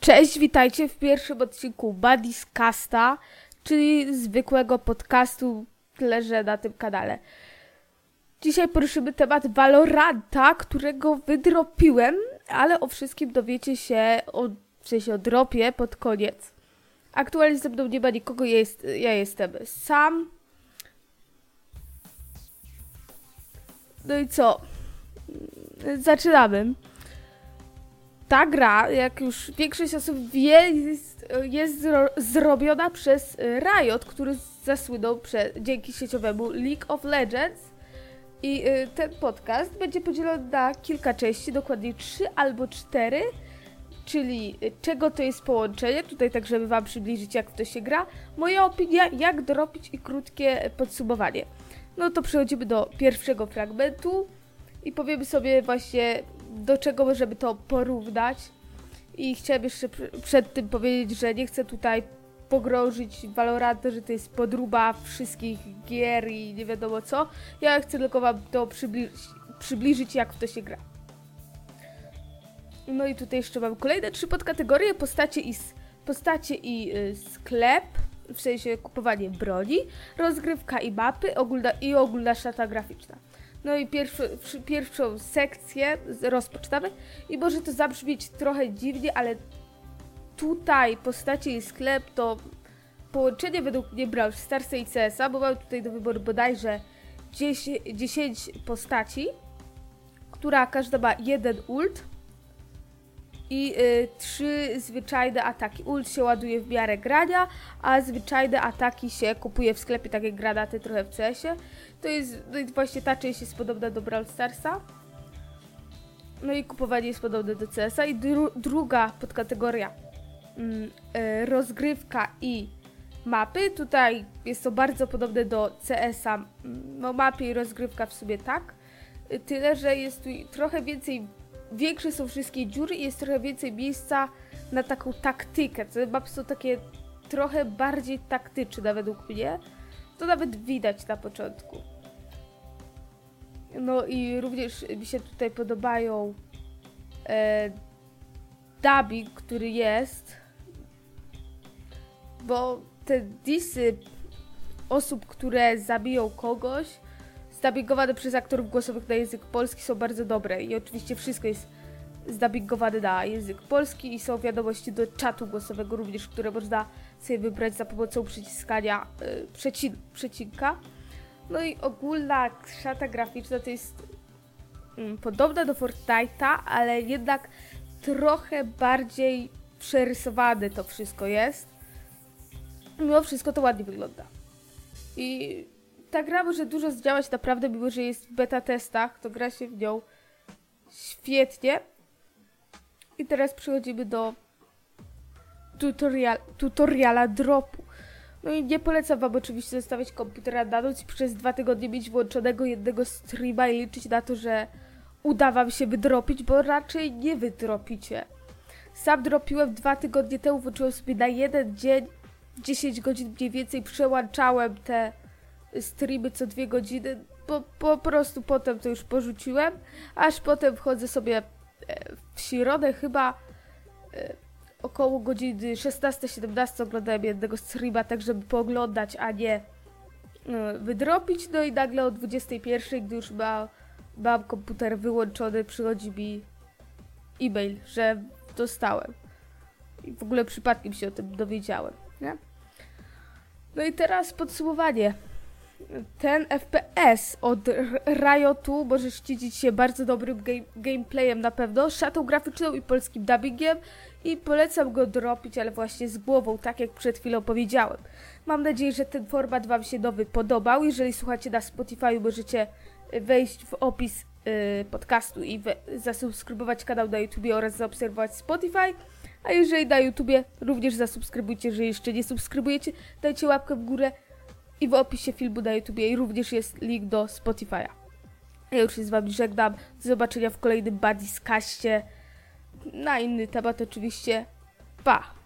Cześć, witajcie w pierwszym odcinku Buddies Casta, czyli zwykłego podcastu, tyle że na tym kanale. Dzisiaj poruszymy temat Valoranta, którego wydropiłem, ale o wszystkim dowiecie się, o, w sensie o dropie pod koniec. Aktualnie ze mną nie ma nikogo, ja, jest, ja jestem sam. No i co? Zaczynamy. Ta gra, jak już większość osób wie, jest, jest zro, zrobiona przez Riot, który zasłynął dzięki sieciowemu League of Legends. I y, ten podcast będzie podzielony na kilka części, dokładnie trzy albo cztery. Czyli y, czego to jest połączenie, tutaj tak, żeby Wam przybliżyć, jak to się gra. Moja opinia, jak dorobić i krótkie podsumowanie. No to przechodzimy do pierwszego fragmentu i powiemy sobie właśnie do czego możemy to porównać. I chciałem jeszcze przed tym powiedzieć, że nie chcę tutaj pogrążyć Valoranta, że to jest podruba wszystkich gier i nie wiadomo co. Ja chcę tylko wam to przybliżyć, przybliżyć jak w to się gra. No i tutaj jeszcze mam kolejne trzy podkategorie, postacie i, postacie i y, sklep, w sensie kupowanie broni, rozgrywka i mapy ogólna, i ogólna szata graficzna. No i pierwszy, pierwszą sekcję rozpoczynamy. I może to zabrzmieć trochę dziwnie, ale tutaj postacie i sklep to połączenie według mnie Brawl Starsa i CS-a, bo mam tutaj do wyboru bodajże 10, 10 postaci, która każda ma jeden ult i y, trzy zwyczajne ataki. Ult się ładuje w miarę grania, a zwyczajne ataki się kupuje w sklepie, takie granaty trochę w CS-ie. To jest, no i właśnie ta część jest podobna do Brawl Starsa. No i kupowanie jest podobne do CS-a. I dru druga podkategoria mm, y, rozgrywka i mapy. Tutaj jest to bardzo podobne do CS-a. No mapy i rozgrywka w sobie tak. Y, tyle, że jest tu trochę więcej większe są wszystkie dziury i jest trochę więcej miejsca na taką taktykę. Te mapy są takie trochę bardziej taktyczne według mnie. To nawet widać na początku. No i również mi się tutaj podobają e, dubbing, który jest, bo te disy osób, które zabiją kogoś, zdubbingowane przez aktorów głosowych na język polski są bardzo dobre i oczywiście wszystko jest zdubbingowane na język polski i są wiadomości do czatu głosowego również, które można sobie wybrać za pomocą przyciskania yy, przecin przecinka. No i ogólna szata graficzna to jest mm, podobna do Fortnite'a, ale jednak trochę bardziej przerysowane to wszystko jest. Mimo wszystko to ładnie wygląda. I ta gra może dużo zdziałać naprawdę, mimo że jest w beta testach, to gra się w nią świetnie. I teraz przechodzimy do tutorial, tutoriala dropu. No i nie polecam wam oczywiście zostawiać komputera na noc i przez dwa tygodnie mieć włączonego jednego streama i liczyć na to, że uda wam się wydropić, bo raczej nie wydropicie. Sam dropiłem dwa tygodnie temu, włączyłem sobie na jeden dzień 10 godzin mniej więcej, przełączałem te streamy co dwie godziny, bo po prostu potem to już porzuciłem, aż potem wchodzę sobie e, w środę chyba e, około godziny 16-17 oglądałem jednego streama, tak żeby pooglądać, a nie e, wydropić, no i nagle o 21, gdy już ma, mam komputer wyłączony, przychodzi mi e-mail, że dostałem. I w ogóle przypadkiem się o tym dowiedziałem, nie? No i teraz podsumowanie ten FPS od Riotu może szczycić się bardzo dobrym game, gameplayem na pewno, szatą graficzną i polskim dubbingiem i polecam go dropić, ale właśnie z głową, tak jak przed chwilą powiedziałem. Mam nadzieję, że ten format Wam się nowy podobał. Jeżeli słuchacie na Spotify, możecie wejść w opis yy, podcastu i we, zasubskrybować kanał na YouTube oraz zaobserwować Spotify. A jeżeli na YouTube, również zasubskrybujcie, jeżeli jeszcze nie subskrybujecie, dajcie łapkę w górę i w opisie filmu na YouTubie również jest link do Spotify'a. Ja już się z Wami żegnam. Do zobaczenia w kolejnym Buddies Kaście. Na inny temat oczywiście. Pa!